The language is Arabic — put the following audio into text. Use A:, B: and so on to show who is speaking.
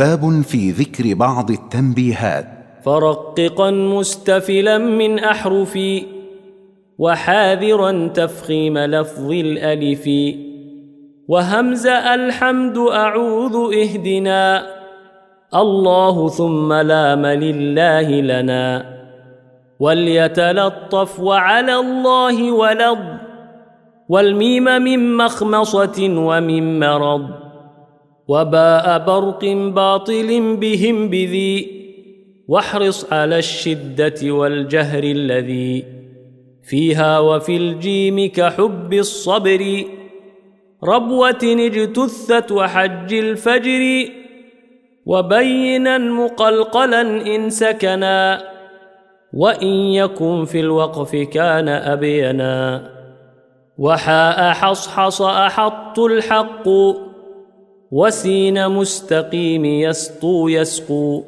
A: باب في ذكر بعض التنبيهات.
B: فرققا مستفلا من أحرفي وحاذرا تفخيم لفظ الألف. وهمز الحمد أعوذ اهدنا. الله ثم لام لله لنا. وليتلطف وعلى الله ولض والميم من مخمصة ومن مرض. وباء برق باطل بهم بذي واحرص على الشدة والجهر الذي فيها وفي الجيم كحب الصبر. ربوة اجتثت وحج الفجر وبينا مقلقلا إن سكنا وإن يكن في الوقف كان أبينا. وحاء حصحص أحط الحق وسين مستقيم يسطو يسقو